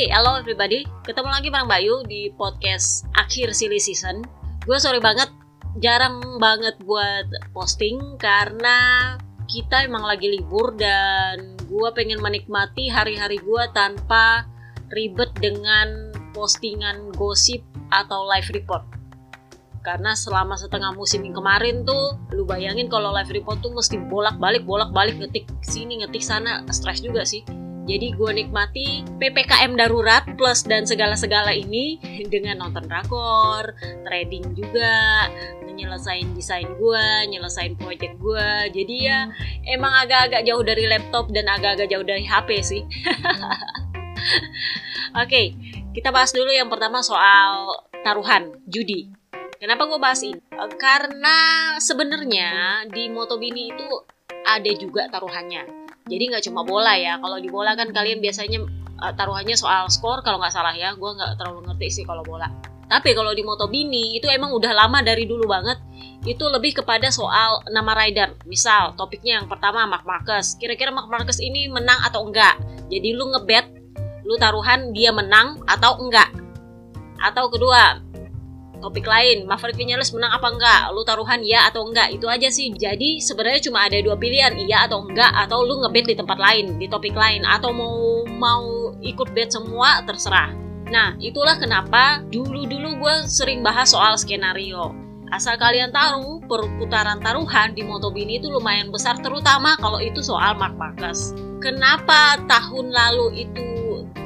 Hey, hello everybody. Ketemu lagi bareng Bayu di podcast akhir silly season. Gue sorry banget, jarang banget buat posting karena kita emang lagi libur dan gue pengen menikmati hari-hari gue tanpa ribet dengan postingan gosip atau live report. Karena selama setengah musim yang kemarin tuh, lu bayangin kalau live report tuh mesti bolak-balik, bolak-balik ngetik sini, ngetik sana, stres juga sih jadi gue nikmati PPKM darurat plus dan segala-segala ini dengan nonton drakor, trading juga, nyelesain desain gue, nyelesain project gue. Jadi ya emang agak-agak jauh dari laptop dan agak-agak jauh dari HP sih. Oke, okay, kita bahas dulu yang pertama soal taruhan, judi. Kenapa gue bahas ini? Karena sebenarnya di Motobini itu ada juga taruhannya jadi nggak cuma bola ya. Kalau di bola kan kalian biasanya uh, taruhannya soal skor kalau nggak salah ya. Gue nggak terlalu ngerti sih kalau bola. Tapi kalau di Motobini itu emang udah lama dari dulu banget. Itu lebih kepada soal nama rider. Misal topiknya yang pertama Mark Marcus kira-kira Mark Marcus ini menang atau enggak? Jadi lu ngebet lu taruhan dia menang atau enggak? Atau kedua topik lain. Maverick Vinales menang apa enggak? Lu taruhan iya atau enggak? Itu aja sih. Jadi sebenarnya cuma ada dua pilihan iya atau enggak atau lu ngebet di tempat lain di topik lain atau mau mau ikut bet semua terserah. Nah itulah kenapa dulu-dulu gue sering bahas soal skenario. Asal kalian tahu, perputaran taruhan di Motobini itu lumayan besar terutama kalau itu soal Mark Marcus. Kenapa tahun lalu itu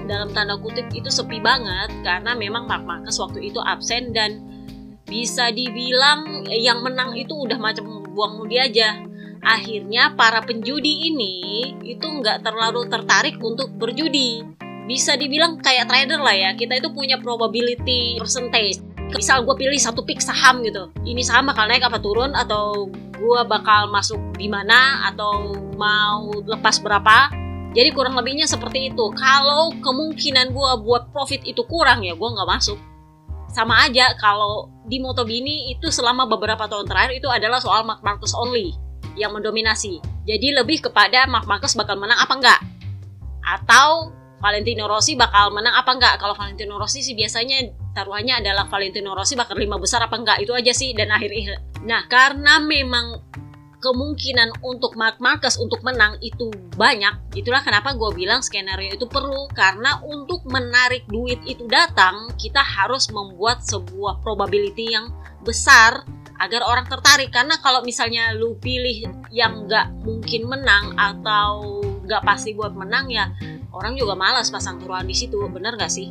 dalam tanda kutip itu sepi banget karena memang Mark Marcus waktu itu absen dan bisa dibilang yang menang itu udah macam buang mudi aja. Akhirnya para penjudi ini itu nggak terlalu tertarik untuk berjudi. Bisa dibilang kayak trader lah ya, kita itu punya probability percentage. Misal gue pilih satu pick saham gitu, ini saham bakal naik apa turun atau gue bakal masuk di mana atau mau lepas berapa jadi kurang lebihnya seperti itu. Kalau kemungkinan gue buat profit itu kurang ya gue nggak masuk. Sama aja kalau di Motobini itu selama beberapa tahun terakhir itu adalah soal Mark Marcus only yang mendominasi. Jadi lebih kepada Mark Marcus bakal menang apa enggak. Atau Valentino Rossi bakal menang apa enggak. Kalau Valentino Rossi sih biasanya taruhannya adalah Valentino Rossi bakal lima besar apa enggak. Itu aja sih dan akhir Nah karena memang kemungkinan untuk Mark Marcus untuk menang itu banyak. Itulah kenapa gue bilang skenario itu perlu. Karena untuk menarik duit itu datang kita harus membuat sebuah probability yang besar agar orang tertarik. Karena kalau misalnya lu pilih yang nggak mungkin menang atau nggak pasti buat menang ya orang juga malas pasang taruhan di situ. Bener nggak sih?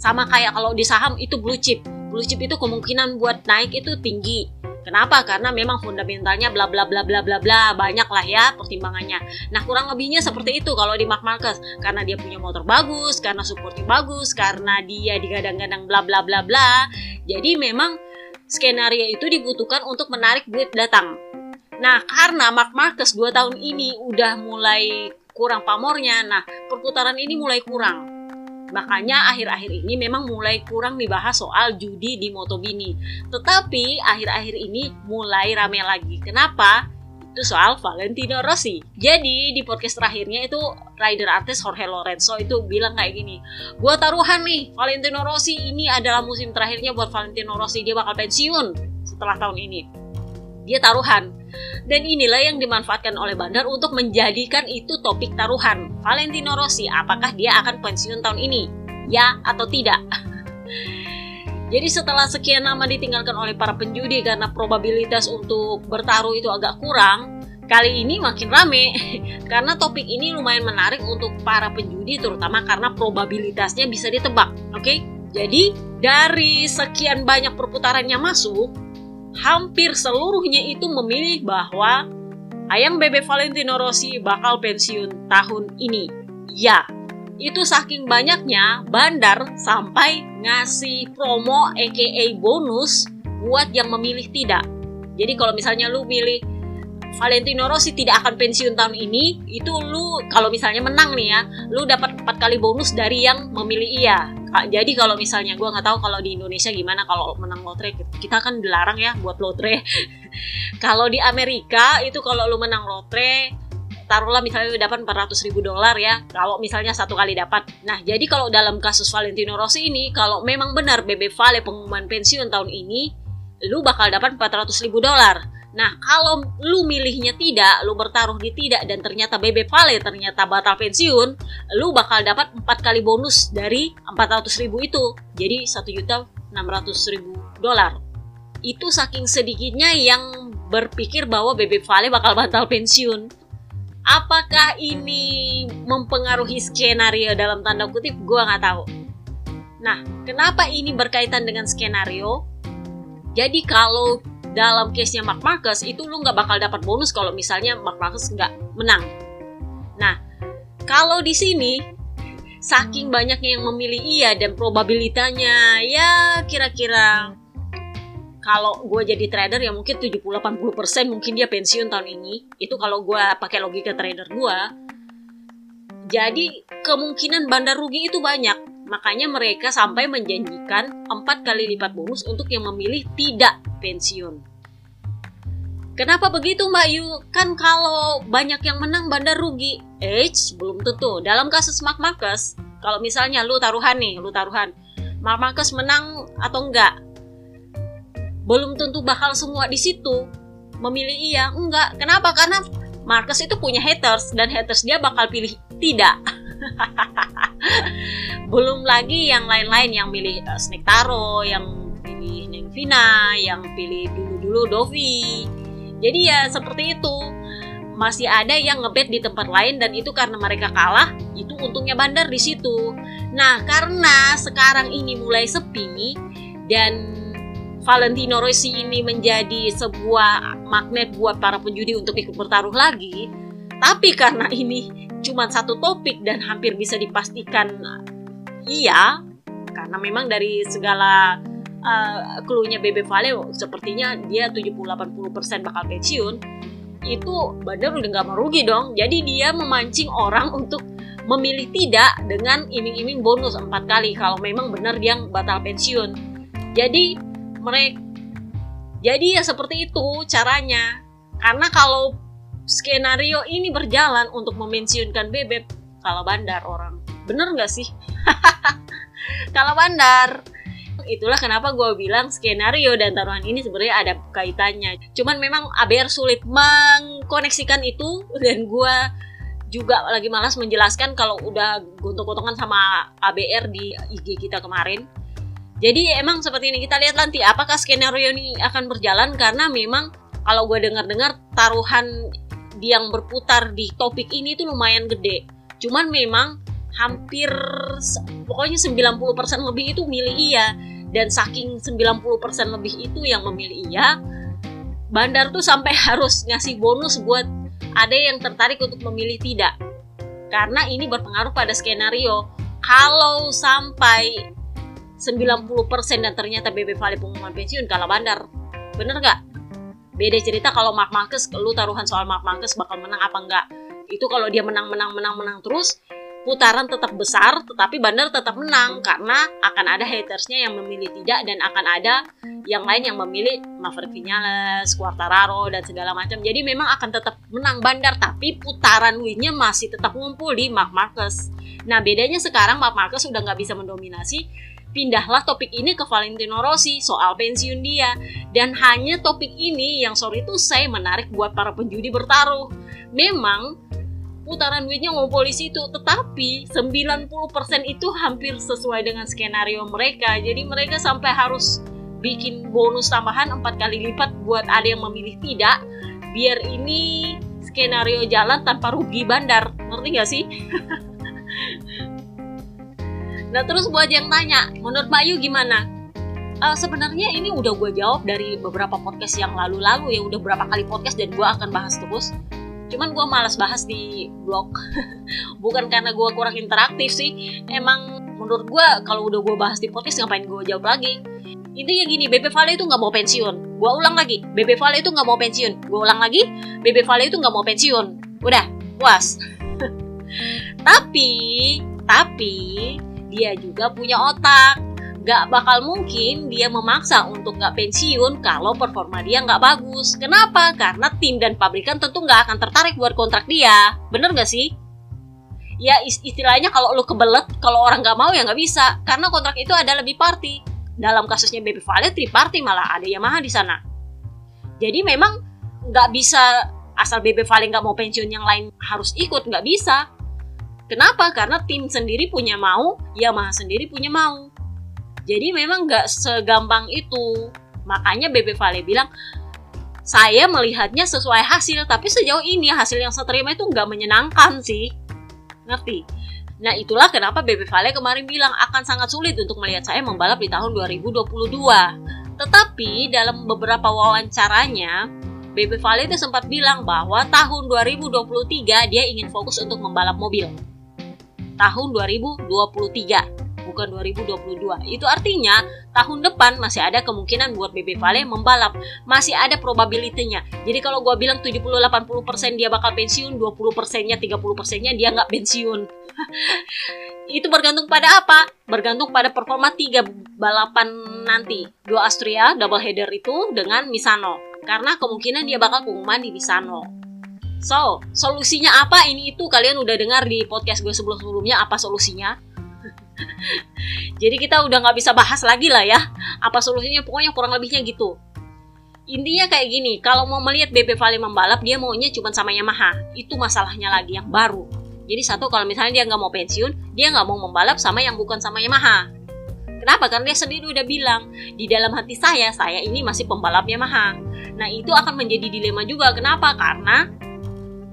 Sama kayak kalau di saham itu blue chip. Blue chip itu kemungkinan buat naik itu tinggi Kenapa? Karena memang fundamentalnya bla bla bla bla bla bla banyak lah ya pertimbangannya. Nah kurang lebihnya seperti itu kalau di Mark Marcus karena dia punya motor bagus, karena supportnya bagus, karena dia digadang-gadang bla bla bla bla. Jadi memang skenario itu dibutuhkan untuk menarik duit datang. Nah karena Mark Marcus 2 tahun ini udah mulai kurang pamornya, nah perputaran ini mulai kurang Makanya akhir-akhir ini memang mulai kurang dibahas soal judi di Motobini. Tetapi akhir-akhir ini mulai rame lagi. Kenapa? Itu soal Valentino Rossi. Jadi di podcast terakhirnya itu rider artis Jorge Lorenzo itu bilang kayak gini. Gua taruhan nih Valentino Rossi ini adalah musim terakhirnya buat Valentino Rossi. Dia bakal pensiun setelah tahun ini. Dia taruhan dan inilah yang dimanfaatkan oleh Bandar untuk menjadikan itu topik taruhan. Valentino Rossi, apakah dia akan pensiun tahun ini? Ya atau tidak? Jadi setelah sekian lama ditinggalkan oleh para penjudi karena probabilitas untuk bertaruh itu agak kurang, kali ini makin rame karena topik ini lumayan menarik untuk para penjudi terutama karena probabilitasnya bisa ditebak. Oke? Okay? Jadi dari sekian banyak perputarannya masuk, hampir seluruhnya itu memilih bahwa ayam bebek Valentino Rossi bakal pensiun tahun ini. Ya, itu saking banyaknya bandar sampai ngasih promo aka bonus buat yang memilih tidak. Jadi kalau misalnya lu milih Valentino Rossi tidak akan pensiun tahun ini, itu lu kalau misalnya menang nih ya, lu dapat empat kali bonus dari yang memilih iya. Jadi kalau misalnya gue nggak tahu kalau di Indonesia gimana kalau menang lotre, kita kan dilarang ya buat lotre. kalau di Amerika itu kalau lu menang lotre taruhlah misalnya dapat 400 ribu dolar ya kalau misalnya satu kali dapat nah jadi kalau dalam kasus Valentino Rossi ini kalau memang benar BB Vale pengumuman pensiun tahun ini lu bakal dapat 400 ribu dolar nah kalau lu milihnya tidak lu bertaruh di tidak dan ternyata BB Vale ternyata batal pensiun lu bakal dapat 4 kali bonus dari 400 ribu itu jadi 1 juta 600 ribu dolar itu saking sedikitnya yang berpikir bahwa BB Vale bakal batal pensiun Apakah ini mempengaruhi skenario dalam tanda kutip? Gue nggak tahu. Nah, kenapa ini berkaitan dengan skenario? Jadi kalau dalam case-nya Mark Marcus itu lu nggak bakal dapat bonus kalau misalnya Mark Marcus nggak menang. Nah, kalau di sini saking banyaknya yang memilih iya dan probabilitanya ya kira-kira kalau gue jadi trader ya mungkin 70-80% mungkin dia pensiun tahun ini. Itu kalau gue pakai logika trader gue jadi kemungkinan bandar rugi itu banyak makanya mereka sampai menjanjikan 4 kali lipat bonus untuk yang memilih tidak pensiun Kenapa begitu Mbak Yu? Kan kalau banyak yang menang bandar rugi. Eits, belum tentu. Dalam kasus Mark Marcus, kalau misalnya lu taruhan nih, lu taruhan. Mark Marcus menang atau enggak? belum tentu bakal semua di situ memilih iya enggak kenapa karena Marcus itu punya haters dan haters dia bakal pilih tidak belum lagi yang lain-lain yang milih uh, Snake Taro yang pilih Neng Vina yang pilih dulu-dulu Dovi. Jadi ya seperti itu. Masih ada yang ngebet di tempat lain dan itu karena mereka kalah itu untungnya bandar di situ. Nah karena sekarang ini mulai sepi dan Valentino Rossi ini menjadi sebuah magnet buat para penjudi untuk ikut bertaruh lagi, tapi karena ini cuma satu topik dan hampir bisa dipastikan iya, karena memang dari segala uh, Bebe Vale sepertinya dia 70-80% bakal pensiun, itu Bandar udah nggak merugi dong. Jadi dia memancing orang untuk memilih tidak dengan iming-iming bonus empat kali kalau memang benar dia batal pensiun. Jadi mereka jadi ya seperti itu caranya karena kalau skenario ini berjalan untuk memensiunkan bebek kalau bandar orang. Bener nggak sih? Kalau bandar. Itulah kenapa gue bilang skenario dan taruhan ini sebenarnya ada kaitannya. Cuman memang ABR sulit mengkoneksikan itu dan gue juga lagi malas menjelaskan kalau udah gontok-gontokan sama ABR di IG kita kemarin. Jadi emang seperti ini kita lihat nanti apakah skenario ini akan berjalan karena memang kalau gue dengar-dengar taruhan yang berputar di topik ini tuh lumayan gede. Cuman memang hampir pokoknya 90% lebih itu milih iya dan saking 90% lebih itu yang memilih iya bandar tuh sampai harus ngasih bonus buat ada yang tertarik untuk memilih tidak karena ini berpengaruh pada skenario kalau sampai 90% dan ternyata BB Vale pengumuman pensiun kalah bandar. Bener nggak? Beda cerita kalau Mark Marcus, lu taruhan soal Mark Marcus bakal menang apa enggak. Itu kalau dia menang, menang, menang, menang terus, putaran tetap besar, tetapi bandar tetap menang karena akan ada hatersnya yang memilih tidak dan akan ada yang lain yang memilih Maverick Vinales, Quartararo dan segala macam. Jadi memang akan tetap menang bandar, tapi putaran winnya masih tetap ngumpul di Mark Marcus. Nah bedanya sekarang Mark Marcus sudah nggak bisa mendominasi pindahlah topik ini ke Valentino Rossi soal pensiun dia. Dan hanya topik ini yang sorry itu saya menarik buat para penjudi bertaruh. Memang putaran duitnya ngumpul di situ tetapi 90% itu hampir sesuai dengan skenario mereka. Jadi mereka sampai harus bikin bonus tambahan empat kali lipat buat ada yang memilih tidak biar ini skenario jalan tanpa rugi bandar. Ngerti gak sih Nah terus buat yang tanya, menurut Mbak Yu gimana? Uh, Sebenarnya ini udah gue jawab dari beberapa podcast yang lalu-lalu ya udah berapa kali podcast dan gue akan bahas terus. Cuman gue malas bahas di blog, bukan karena gue kurang interaktif sih. Emang menurut gue kalau udah gue bahas di podcast ngapain gue jawab lagi? Intinya gini, Bebe Vale itu nggak mau pensiun. Gue ulang lagi, Bebe Vale itu nggak mau pensiun. Gue ulang lagi, Bebe Vale itu nggak mau pensiun. Udah, puas. tapi, tapi dia juga punya otak. gak bakal mungkin dia memaksa untuk gak pensiun kalau performa dia gak bagus. Kenapa? Karena tim dan pabrikan tentu gak akan tertarik buat kontrak dia. Bener gak sih? Ya istilahnya kalau lu kebelet, kalau orang gak mau ya gak bisa. Karena kontrak itu ada lebih party. Dalam kasusnya Baby Vale, triparty malah ada Yamaha di sana. Jadi memang gak bisa asal Baby Vale gak mau pensiun yang lain harus ikut, gak bisa. Kenapa? Karena tim sendiri punya mau, Yamaha sendiri punya mau. Jadi memang nggak segampang itu. Makanya Bebe Vale bilang, saya melihatnya sesuai hasil, tapi sejauh ini hasil yang saya terima itu nggak menyenangkan sih. Ngerti? Nah itulah kenapa Bebe Vale kemarin bilang akan sangat sulit untuk melihat saya membalap di tahun 2022. Tetapi dalam beberapa wawancaranya, Bebe Vale itu sempat bilang bahwa tahun 2023 dia ingin fokus untuk membalap mobil tahun 2023 bukan 2022. Itu artinya tahun depan masih ada kemungkinan buat BB Vale membalap, masih ada probabilitasnya. Jadi kalau gue bilang 70-80% dia bakal pensiun, 20%-nya, 30%-nya dia nggak pensiun. itu bergantung pada apa? Bergantung pada performa tiga balapan nanti. Dua Austria double header itu dengan Misano. Karena kemungkinan dia bakal pengumuman di Misano. So, solusinya apa? Ini itu kalian udah dengar di podcast gue sebelum-sebelumnya apa solusinya? Jadi kita udah nggak bisa bahas lagi lah ya. Apa solusinya? Pokoknya kurang lebihnya gitu. Intinya kayak gini, kalau mau melihat BP Vale membalap, dia maunya cuma sama Yamaha. Itu masalahnya lagi yang baru. Jadi satu kalau misalnya dia nggak mau pensiun, dia nggak mau membalap sama yang bukan sama Yamaha. Kenapa? Karena dia sendiri udah bilang, di dalam hati saya, saya ini masih pembalap Yamaha. Nah itu akan menjadi dilema juga. Kenapa? Karena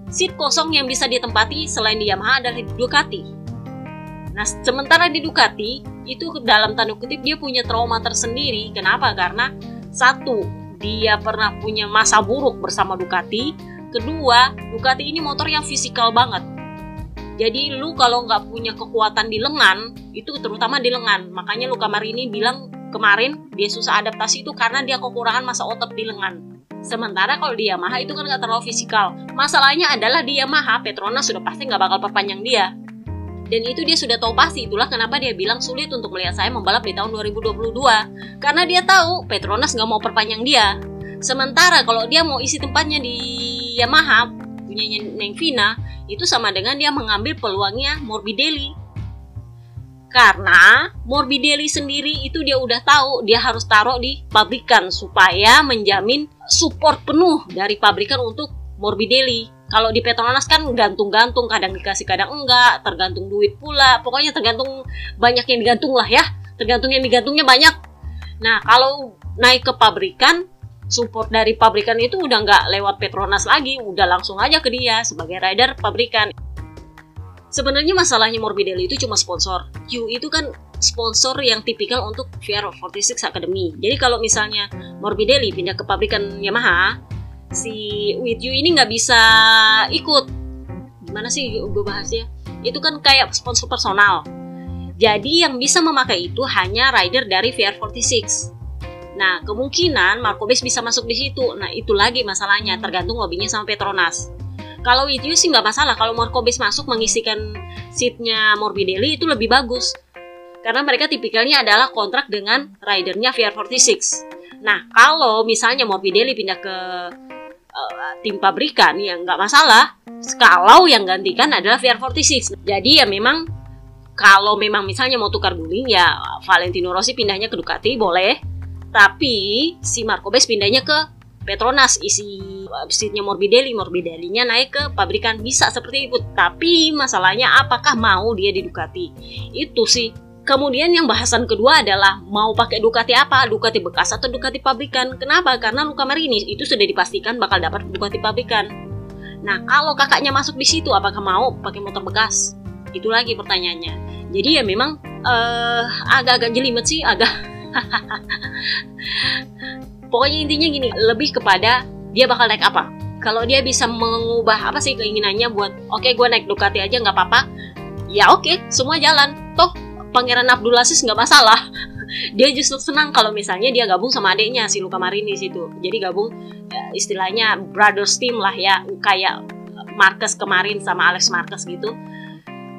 seat kosong yang bisa ditempati selain di Yamaha adalah di Ducati. Nah, sementara di Ducati, itu dalam tanda kutip dia punya trauma tersendiri. Kenapa? Karena satu, dia pernah punya masa buruk bersama Ducati. Kedua, Ducati ini motor yang fisikal banget. Jadi lu kalau nggak punya kekuatan di lengan, itu terutama di lengan. Makanya Luka Marini bilang kemarin dia susah adaptasi itu karena dia kekurangan masa otot di lengan. Sementara kalau di Yamaha itu kan nggak terlalu fisikal. Masalahnya adalah di Yamaha, Petronas sudah pasti nggak bakal perpanjang dia. Dan itu dia sudah tahu pasti, itulah kenapa dia bilang sulit untuk melihat saya membalap di tahun 2022. Karena dia tahu Petronas nggak mau perpanjang dia. Sementara kalau dia mau isi tempatnya di Yamaha, punyanya Neng Vina, itu sama dengan dia mengambil peluangnya Morbidelli karena Morbidelli sendiri itu dia udah tahu dia harus taruh di pabrikan supaya menjamin support penuh dari pabrikan untuk Morbidelli. Kalau di Petronas kan gantung-gantung, kadang dikasih kadang enggak, tergantung duit pula. Pokoknya tergantung banyak yang digantung lah ya. Tergantung yang digantungnya banyak. Nah, kalau naik ke pabrikan, support dari pabrikan itu udah nggak lewat Petronas lagi, udah langsung aja ke dia sebagai rider pabrikan. Sebenarnya masalahnya Morbidelli itu cuma sponsor. Q itu kan sponsor yang tipikal untuk VR46 Academy. Jadi kalau misalnya Morbidelli pindah ke pabrikan Yamaha, si With You ini nggak bisa ikut. Gimana sih gue bahasnya? Itu kan kayak sponsor personal. Jadi yang bisa memakai itu hanya rider dari VR46. Nah, kemungkinan Marco Base bisa masuk di situ. Nah, itu lagi masalahnya, tergantung lobbynya sama Petronas. Kalau itu sih nggak masalah. Kalau Morkobis masuk mengisikan seatnya Morbidelli itu lebih bagus. Karena mereka tipikalnya adalah kontrak dengan ridernya VR46. Nah, kalau misalnya Morbidelli pindah ke uh, tim pabrikan ya nggak masalah. Kalau yang gantikan adalah VR46. Jadi ya memang kalau memang misalnya mau tukar guling ya Valentino Rossi pindahnya ke Ducati boleh. Tapi si Marco Bes pindahnya ke Petronas isi seatnya Morbidelli Morbidellinya naik ke pabrikan bisa seperti itu tapi masalahnya apakah mau dia di Ducati itu sih Kemudian yang bahasan kedua adalah mau pakai Ducati apa? Ducati bekas atau Ducati pabrikan? Kenapa? Karena Luka Marini itu sudah dipastikan bakal dapat Ducati pabrikan. Nah, kalau kakaknya masuk di situ, apakah mau pakai motor bekas? Itu lagi pertanyaannya. Jadi ya memang uh, agak-agak jelimet sih, agak pokoknya intinya gini lebih kepada dia bakal naik apa. Kalau dia bisa mengubah apa sih keinginannya buat oke okay, gue naik Ducati aja nggak apa-apa. Ya oke okay, semua jalan. Toh Pangeran Abdulaziz nggak masalah. Dia justru senang kalau misalnya dia gabung sama adiknya si Luka Marini situ. Jadi gabung ya, istilahnya brothers team lah ya kayak Marcus kemarin sama Alex Marcus gitu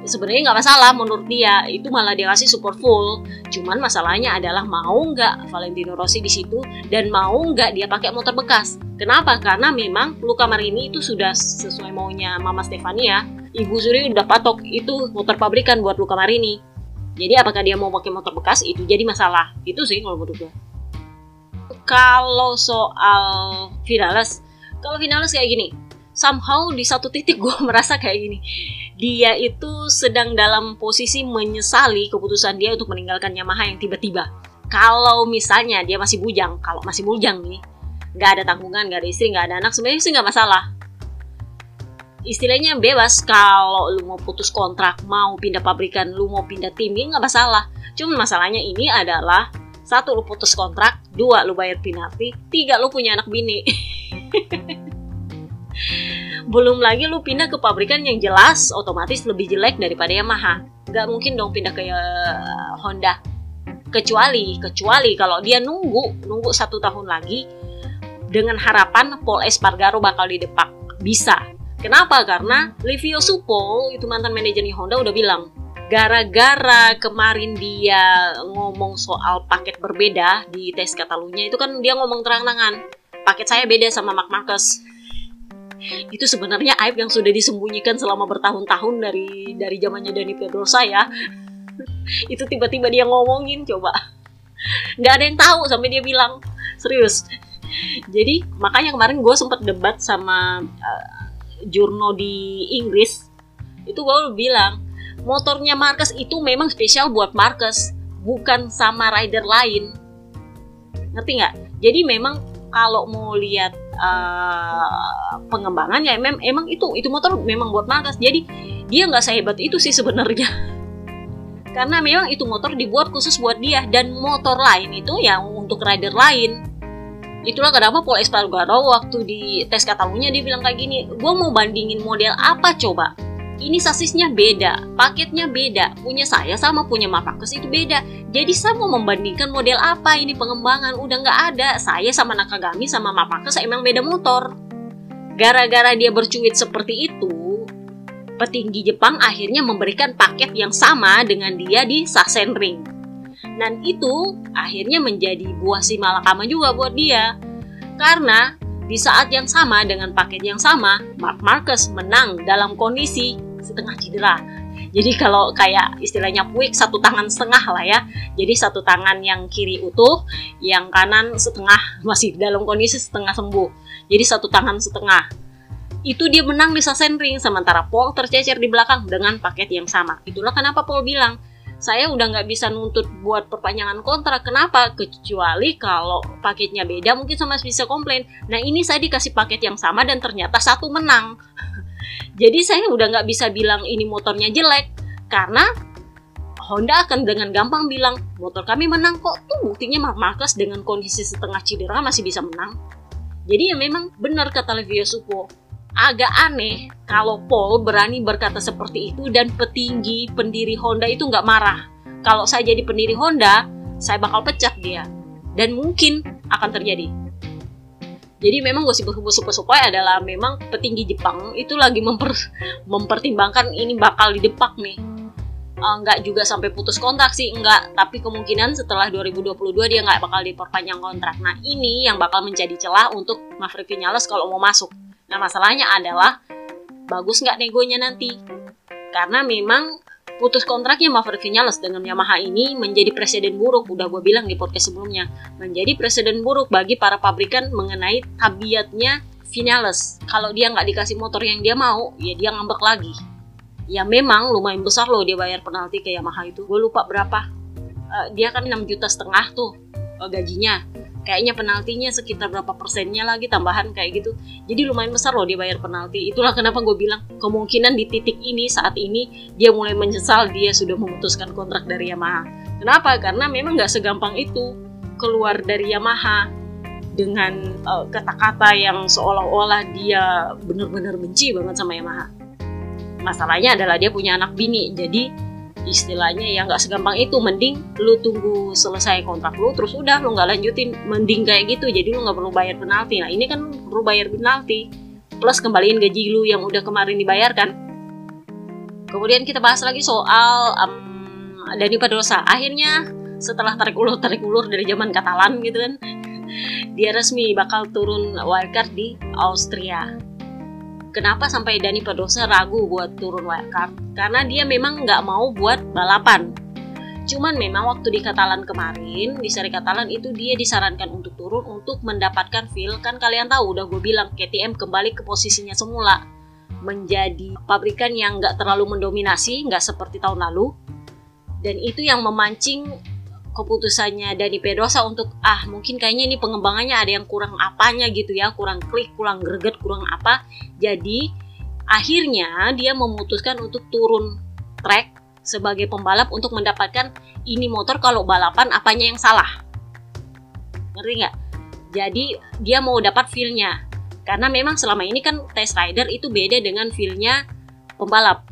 sebenarnya nggak masalah menurut dia itu malah dia kasih super full. Cuman masalahnya adalah mau nggak Valentino Rossi di situ dan mau nggak dia pakai motor bekas? Kenapa? Karena memang Luca Marini itu sudah sesuai maunya Mama Stefania. Ibu Suri udah patok itu motor pabrikan buat Luca Marini. Jadi apakah dia mau pakai motor bekas? Itu jadi masalah. Itu sih kalau menurut gue kalau soal Vinales kalau Vinales kayak gini somehow di satu titik gue merasa kayak gini. Dia itu sedang dalam posisi menyesali keputusan dia untuk meninggalkan Yamaha yang tiba-tiba. Kalau misalnya dia masih bujang kalau masih bujang nih nggak ada tanggungan nggak ada istri nggak ada anak sebenarnya sih nggak masalah. Istilahnya bebas kalau lu mau putus kontrak mau pindah pabrikan lu mau pindah tim ini nggak masalah. Cuma masalahnya ini adalah satu lu putus kontrak dua lu bayar penalti tiga lu punya anak bini belum lagi lu pindah ke pabrikan yang jelas otomatis lebih jelek daripada Yamaha. Nggak mungkin dong pindah ke uh, Honda. Kecuali kecuali kalau dia nunggu nunggu satu tahun lagi dengan harapan Paul Espargaro bakal di depak bisa. Kenapa? Karena Livio Supo itu mantan manajernya Honda udah bilang gara-gara kemarin dia ngomong soal paket berbeda di tes Katalunya itu kan dia ngomong terang-terangan paket saya beda sama Mark Marcus itu sebenarnya aib yang sudah disembunyikan selama bertahun-tahun dari dari zamannya Dani Pedrosa ya. Itu tiba-tiba dia ngomongin coba. Nggak ada yang tahu sampai dia bilang serius. Jadi makanya kemarin gue sempat debat sama uh, jurno di Inggris. Itu gue bilang motornya Marcus itu memang spesial buat Marcus bukan sama rider lain. Ngerti nggak? Jadi memang kalau mau lihat uh, pengembangan ya emang emang itu itu motor memang buat markas jadi dia nggak sehebat itu sih sebenarnya. Karena memang itu motor dibuat khusus buat dia. Dan motor lain itu yang untuk rider lain itulah kenapa Paul Espargaro waktu di tes Katalunya dia bilang kayak gini gue mau bandingin model apa coba ini sasisnya beda, paketnya beda, punya saya sama punya Mapakes itu beda. Jadi saya mau membandingkan model apa ini pengembangan udah nggak ada. Saya sama Nakagami sama Mapakes emang beda motor. Gara-gara dia bercuit seperti itu, petinggi Jepang akhirnya memberikan paket yang sama dengan dia di Sasen Ring. Dan itu akhirnya menjadi buah si malakama juga buat dia. Karena di saat yang sama dengan paket yang sama, Mark Marcus menang dalam kondisi setengah cedera. Jadi kalau kayak istilahnya puik satu tangan setengah lah ya. Jadi satu tangan yang kiri utuh, yang kanan setengah masih dalam kondisi setengah sembuh. Jadi satu tangan setengah. Itu dia menang di Sasen Ring sementara Paul tercecer di belakang dengan paket yang sama. Itulah kenapa Paul bilang, saya udah nggak bisa nuntut buat perpanjangan kontrak. Kenapa? Kecuali kalau paketnya beda mungkin sama bisa komplain. Nah ini saya dikasih paket yang sama dan ternyata satu menang. Jadi saya udah nggak bisa bilang ini motornya jelek karena Honda akan dengan gampang bilang motor kami menang kok tuh buktinya Marcus dengan kondisi setengah cedera masih bisa menang. Jadi ya memang benar kata Livio Supo. Agak aneh kalau Paul berani berkata seperti itu dan petinggi pendiri Honda itu nggak marah. Kalau saya jadi pendiri Honda, saya bakal pecat dia. Dan mungkin akan terjadi. Jadi memang gosip-gosip supaya adalah memang petinggi Jepang itu lagi memper, mempertimbangkan ini bakal didepak nih. Uh, nggak juga sampai putus kontrak sih, enggak. Tapi kemungkinan setelah 2022 dia nggak bakal diperpanjang kontrak. Nah ini yang bakal menjadi celah untuk Maverick Vinales kalau mau masuk. Nah masalahnya adalah bagus nggak negonya nanti. Karena memang putus kontraknya Maverick Vinales dengan Yamaha ini menjadi presiden buruk, udah gue bilang di podcast sebelumnya, menjadi presiden buruk bagi para pabrikan mengenai tabiatnya Vinales. Kalau dia nggak dikasih motor yang dia mau, ya dia ngambek lagi. Ya memang lumayan besar loh dia bayar penalti ke Yamaha itu. Gue lupa berapa. Uh, dia kan 6 juta setengah tuh uh, gajinya kayaknya penaltinya sekitar berapa persennya lagi tambahan kayak gitu. Jadi lumayan besar loh dia bayar penalti. Itulah kenapa gue bilang kemungkinan di titik ini saat ini dia mulai menyesal dia sudah memutuskan kontrak dari Yamaha. Kenapa? Karena memang nggak segampang itu keluar dari Yamaha dengan uh, kata-kata yang seolah-olah dia benar-benar benci banget sama Yamaha. Masalahnya adalah dia punya anak bini jadi istilahnya ya nggak segampang itu. Mending lu tunggu selesai kontrak lu terus udah lu nggak lanjutin. Mending kayak gitu jadi lu nggak perlu bayar penalti. Nah ini kan perlu bayar penalti plus kembaliin gaji lu yang udah kemarin dibayarkan kemudian kita bahas lagi soal um, Dani Pedrosa akhirnya setelah tarik ulur tarik ulur dari zaman Katalan gitu kan dia resmi bakal turun wildcard di Austria kenapa sampai Dani Pedrosa ragu buat turun wildcard karena dia memang nggak mau buat balapan Cuman memang waktu di Katalan kemarin, di seri Katalan itu dia disarankan untuk turun untuk mendapatkan feel. Kan kalian tahu udah gue bilang KTM kembali ke posisinya semula. Menjadi pabrikan yang nggak terlalu mendominasi, nggak seperti tahun lalu. Dan itu yang memancing keputusannya Dani Pedrosa untuk ah mungkin kayaknya ini pengembangannya ada yang kurang apanya gitu ya, kurang klik, kurang greget, kurang apa. Jadi akhirnya dia memutuskan untuk turun track sebagai pembalap untuk mendapatkan ini motor kalau balapan apanya yang salah. Ngerti nggak? Jadi dia mau dapat feelnya. Karena memang selama ini kan test rider itu beda dengan feelnya pembalap.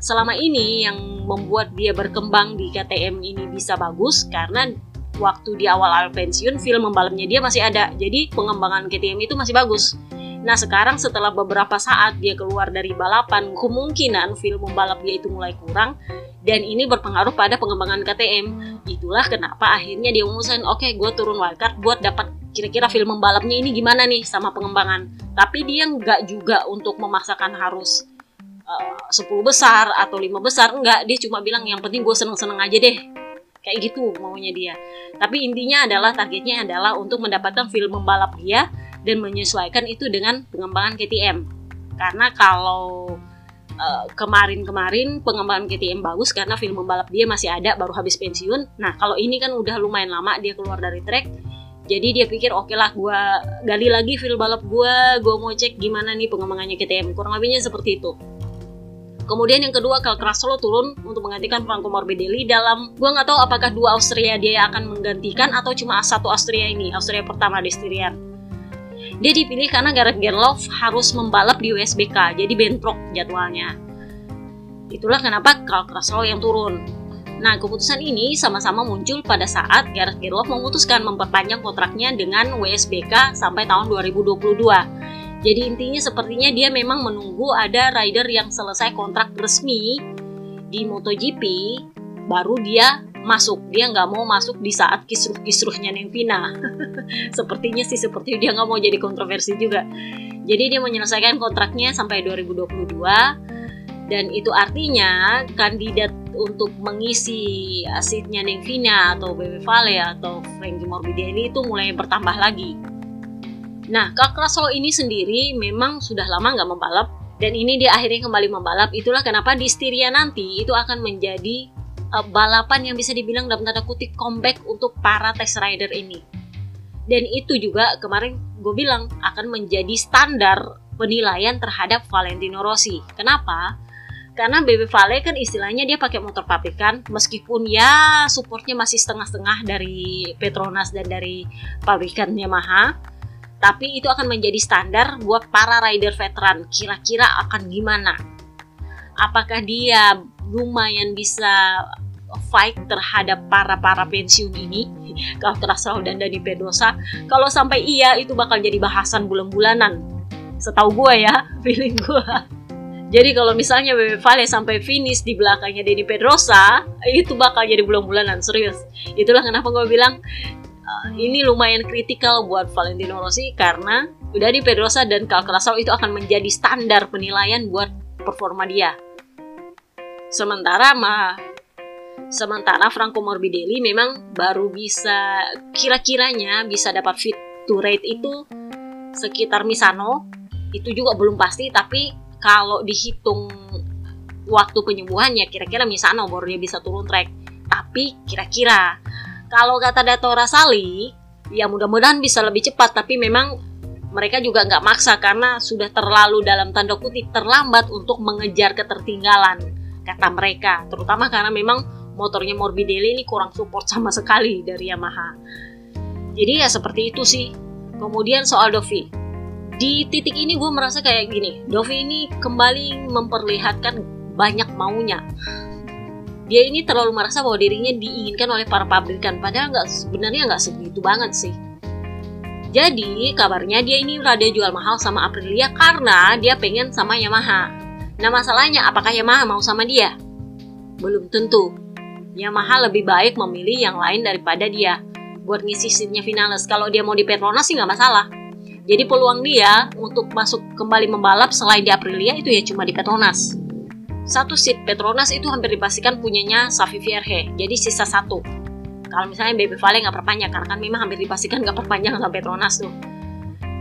Selama ini yang membuat dia berkembang di KTM ini bisa bagus karena waktu di awal-awal pensiun feel membalapnya dia masih ada jadi pengembangan KTM itu masih bagus Nah sekarang setelah beberapa saat dia keluar dari balapan, kemungkinan film membalap dia itu mulai kurang dan ini berpengaruh pada pengembangan KTM. Itulah kenapa akhirnya dia memutuskan, oke okay, gue turun wildcard buat dapat kira-kira film membalapnya ini gimana nih sama pengembangan. Tapi dia nggak juga untuk memaksakan harus uh, eh, 10 besar atau lima besar, enggak. Dia cuma bilang yang penting gue seneng-seneng aja deh. Kayak gitu maunya dia. Tapi intinya adalah targetnya adalah untuk mendapatkan film membalap dia dan menyesuaikan itu dengan pengembangan KTM. Karena kalau uh, kemarin-kemarin pengembangan KTM bagus karena film pembalap dia masih ada baru habis pensiun. Nah kalau ini kan udah lumayan lama dia keluar dari track. Jadi dia pikir oke okay lah gue gali lagi film balap gue, gue mau cek gimana nih pengembangannya KTM. Kurang lebihnya seperti itu. Kemudian yang kedua, Cal Crutchlow turun untuk menggantikan Franco Morbidelli dalam gue nggak tahu apakah dua Austria dia akan menggantikan atau cuma satu Austria ini, Austria pertama di Styrian. Dia dipilih karena Gareth Gerloff harus membalap di USBK, jadi bentrok jadwalnya. Itulah kenapa Carl Kraslow yang turun. Nah, keputusan ini sama-sama muncul pada saat Gareth Gerloff memutuskan memperpanjang kontraknya dengan WSBK sampai tahun 2022. Jadi intinya sepertinya dia memang menunggu ada rider yang selesai kontrak resmi di MotoGP, baru dia masuk. Dia nggak mau masuk di saat kisruh-kisruhnya Vina sepertinya sih seperti dia nggak mau jadi kontroversi juga. Jadi dia menyelesaikan kontraknya sampai 2022 dan itu artinya kandidat untuk mengisi seatnya Vina atau Bebe Vale atau Frankie Morbidelli itu mulai bertambah lagi nah Kak Kraslo ini sendiri memang sudah lama nggak membalap dan ini dia akhirnya kembali membalap itulah kenapa di Styria nanti itu akan menjadi uh, balapan yang bisa dibilang dalam tanda kutip comeback untuk para test rider ini. Dan itu juga kemarin gue bilang akan menjadi standar penilaian terhadap Valentino Rossi. Kenapa? Karena BB Vale kan istilahnya dia pakai motor pabrikan meskipun ya supportnya masih setengah-setengah dari Petronas dan dari pabrikan Yamaha tapi itu akan menjadi standar buat para rider veteran. Kira-kira akan gimana? Apakah dia lumayan bisa fight terhadap para para pensiun ini? Kalau Trasrau dan Dani Pedosa kalau sampai iya itu bakal jadi bahasan bulan-bulanan. Setahu gue ya feeling gue jadi kalau misalnya Bebe Vale sampai finish di belakangnya Dani Pedrosa itu bakal jadi bulan-bulanan serius. Itulah kenapa gue bilang uh, ini lumayan kritikal buat Valentino Rossi karena Dani Pedrosa dan Cal Crutchlow itu akan menjadi standar penilaian buat performa dia. Sementara mah sementara Franco Morbidelli memang baru bisa kira-kiranya bisa dapat fit to rate itu sekitar Misano. Itu juga belum pasti tapi kalau dihitung waktu penyembuhannya kira-kira Misano baru dia bisa turun track. Tapi kira-kira kalau kata Dato Rasali ya mudah-mudahan bisa lebih cepat tapi memang mereka juga nggak maksa karena sudah terlalu dalam tanda kutip terlambat untuk mengejar ketertinggalan kata mereka. Terutama karena memang motornya Morbidelli ini kurang support sama sekali dari Yamaha. Jadi ya seperti itu sih. Kemudian soal Dovi. Di titik ini gue merasa kayak gini Dovi ini kembali memperlihatkan banyak maunya dia ini terlalu merasa bahwa dirinya diinginkan oleh para pabrikan padahal nggak sebenarnya nggak segitu banget sih jadi kabarnya dia ini rada jual mahal sama Aprilia karena dia pengen sama Yamaha Nah masalahnya apakah Yamaha mau sama dia? Belum tentu. Yamaha lebih baik memilih yang lain daripada dia buat ngisi seatnya finalis. Kalau dia mau di Petronas sih nggak masalah. Jadi peluang dia untuk masuk kembali membalap selain di Aprilia itu ya cuma di Petronas. Satu seat Petronas itu hampir dipastikan punyanya Safi Vierge, jadi sisa satu. Kalau misalnya Baby Vale nggak perpanjang, karena kan memang hampir dipastikan nggak perpanjang sama Petronas tuh.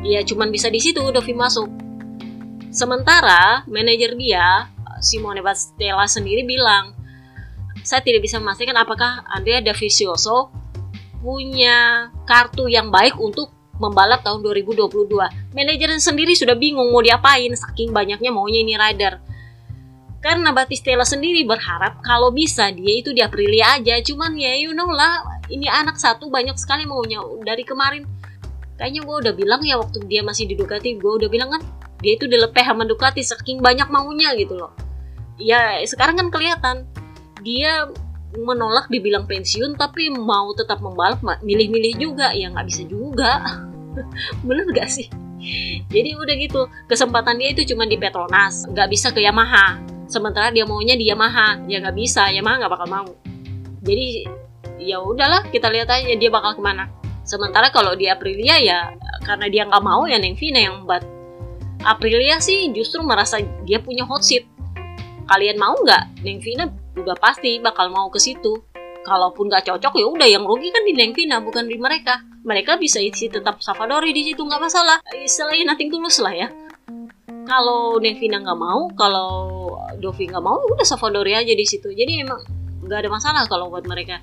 Ya cuman bisa di situ Dovi masuk. Sementara manajer dia, Simone Bastella sendiri bilang, saya tidak bisa memastikan apakah Andrea Davizioso punya kartu yang baik untuk membalap tahun 2022. Manajernya sendiri sudah bingung mau diapain, saking banyaknya maunya ini rider. Karena Batistella sendiri berharap kalau bisa dia itu di Aprilia aja, cuman ya you know lah, ini anak satu banyak sekali maunya dari kemarin. Kayaknya gue udah bilang ya waktu dia masih di Ducati, gue udah bilang kan dia itu dilepeh sama Ducati saking banyak maunya gitu loh. Ya sekarang kan kelihatan dia menolak dibilang pensiun tapi mau tetap membalap milih-milih juga. Ya nggak bisa juga. Bener gak sih? Jadi udah gitu kesempatan dia itu cuma di Petronas nggak bisa ke Yamaha sementara dia maunya di Yamaha ya nggak bisa Yamaha nggak bakal mau jadi ya udahlah kita lihat aja dia bakal ke mana sementara kalau di Aprilia ya karena dia nggak mau ya Neng Vina yang buat Aprilia sih justru merasa dia punya hot seat. Kalian mau nggak? Neng Vina udah pasti bakal mau ke situ. Kalaupun nggak cocok ya udah yang rugi kan di Neng Vina bukan di mereka. Mereka bisa isi tetap Savadori di situ nggak masalah. Istilahnya nanti tulus lah ya. Kalau Neng Vina nggak mau, kalau Dovi nggak mau, udah Savadori aja di situ. Jadi emang nggak ada masalah kalau buat mereka.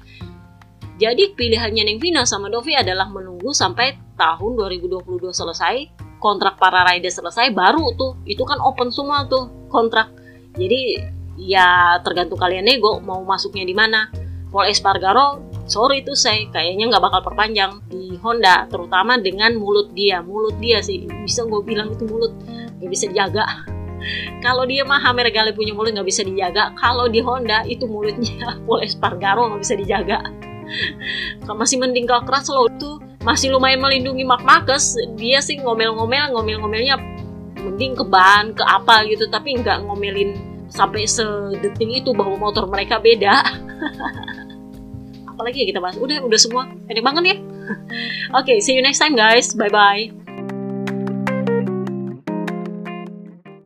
Jadi pilihannya Neng Vina sama Dovi adalah menunggu sampai tahun 2022 selesai kontrak para rider selesai baru tuh itu kan open semua tuh kontrak jadi ya tergantung kalian nego mau masuknya di mana Paul Espargaro sorry tuh saya kayaknya nggak bakal perpanjang di Honda terutama dengan mulut dia. Mulut dia sih bisa gue bilang itu mulut nggak bisa dijaga. Kalau dia mah Hammer Gale punya mulut nggak bisa dijaga. Kalau di Honda itu mulutnya Paul Espargaro nggak bisa dijaga. Masih mending gak keras loh tuh masih lumayan melindungi Mark Marcus dia sih ngomel-ngomel ngomel-ngomelnya mending ke ban ke apa gitu tapi nggak ngomelin sampai sedetik itu bahwa motor mereka beda apalagi ya kita bahas. Udah udah semua. Pendek banget ya. Oke okay, see you next time guys. Bye bye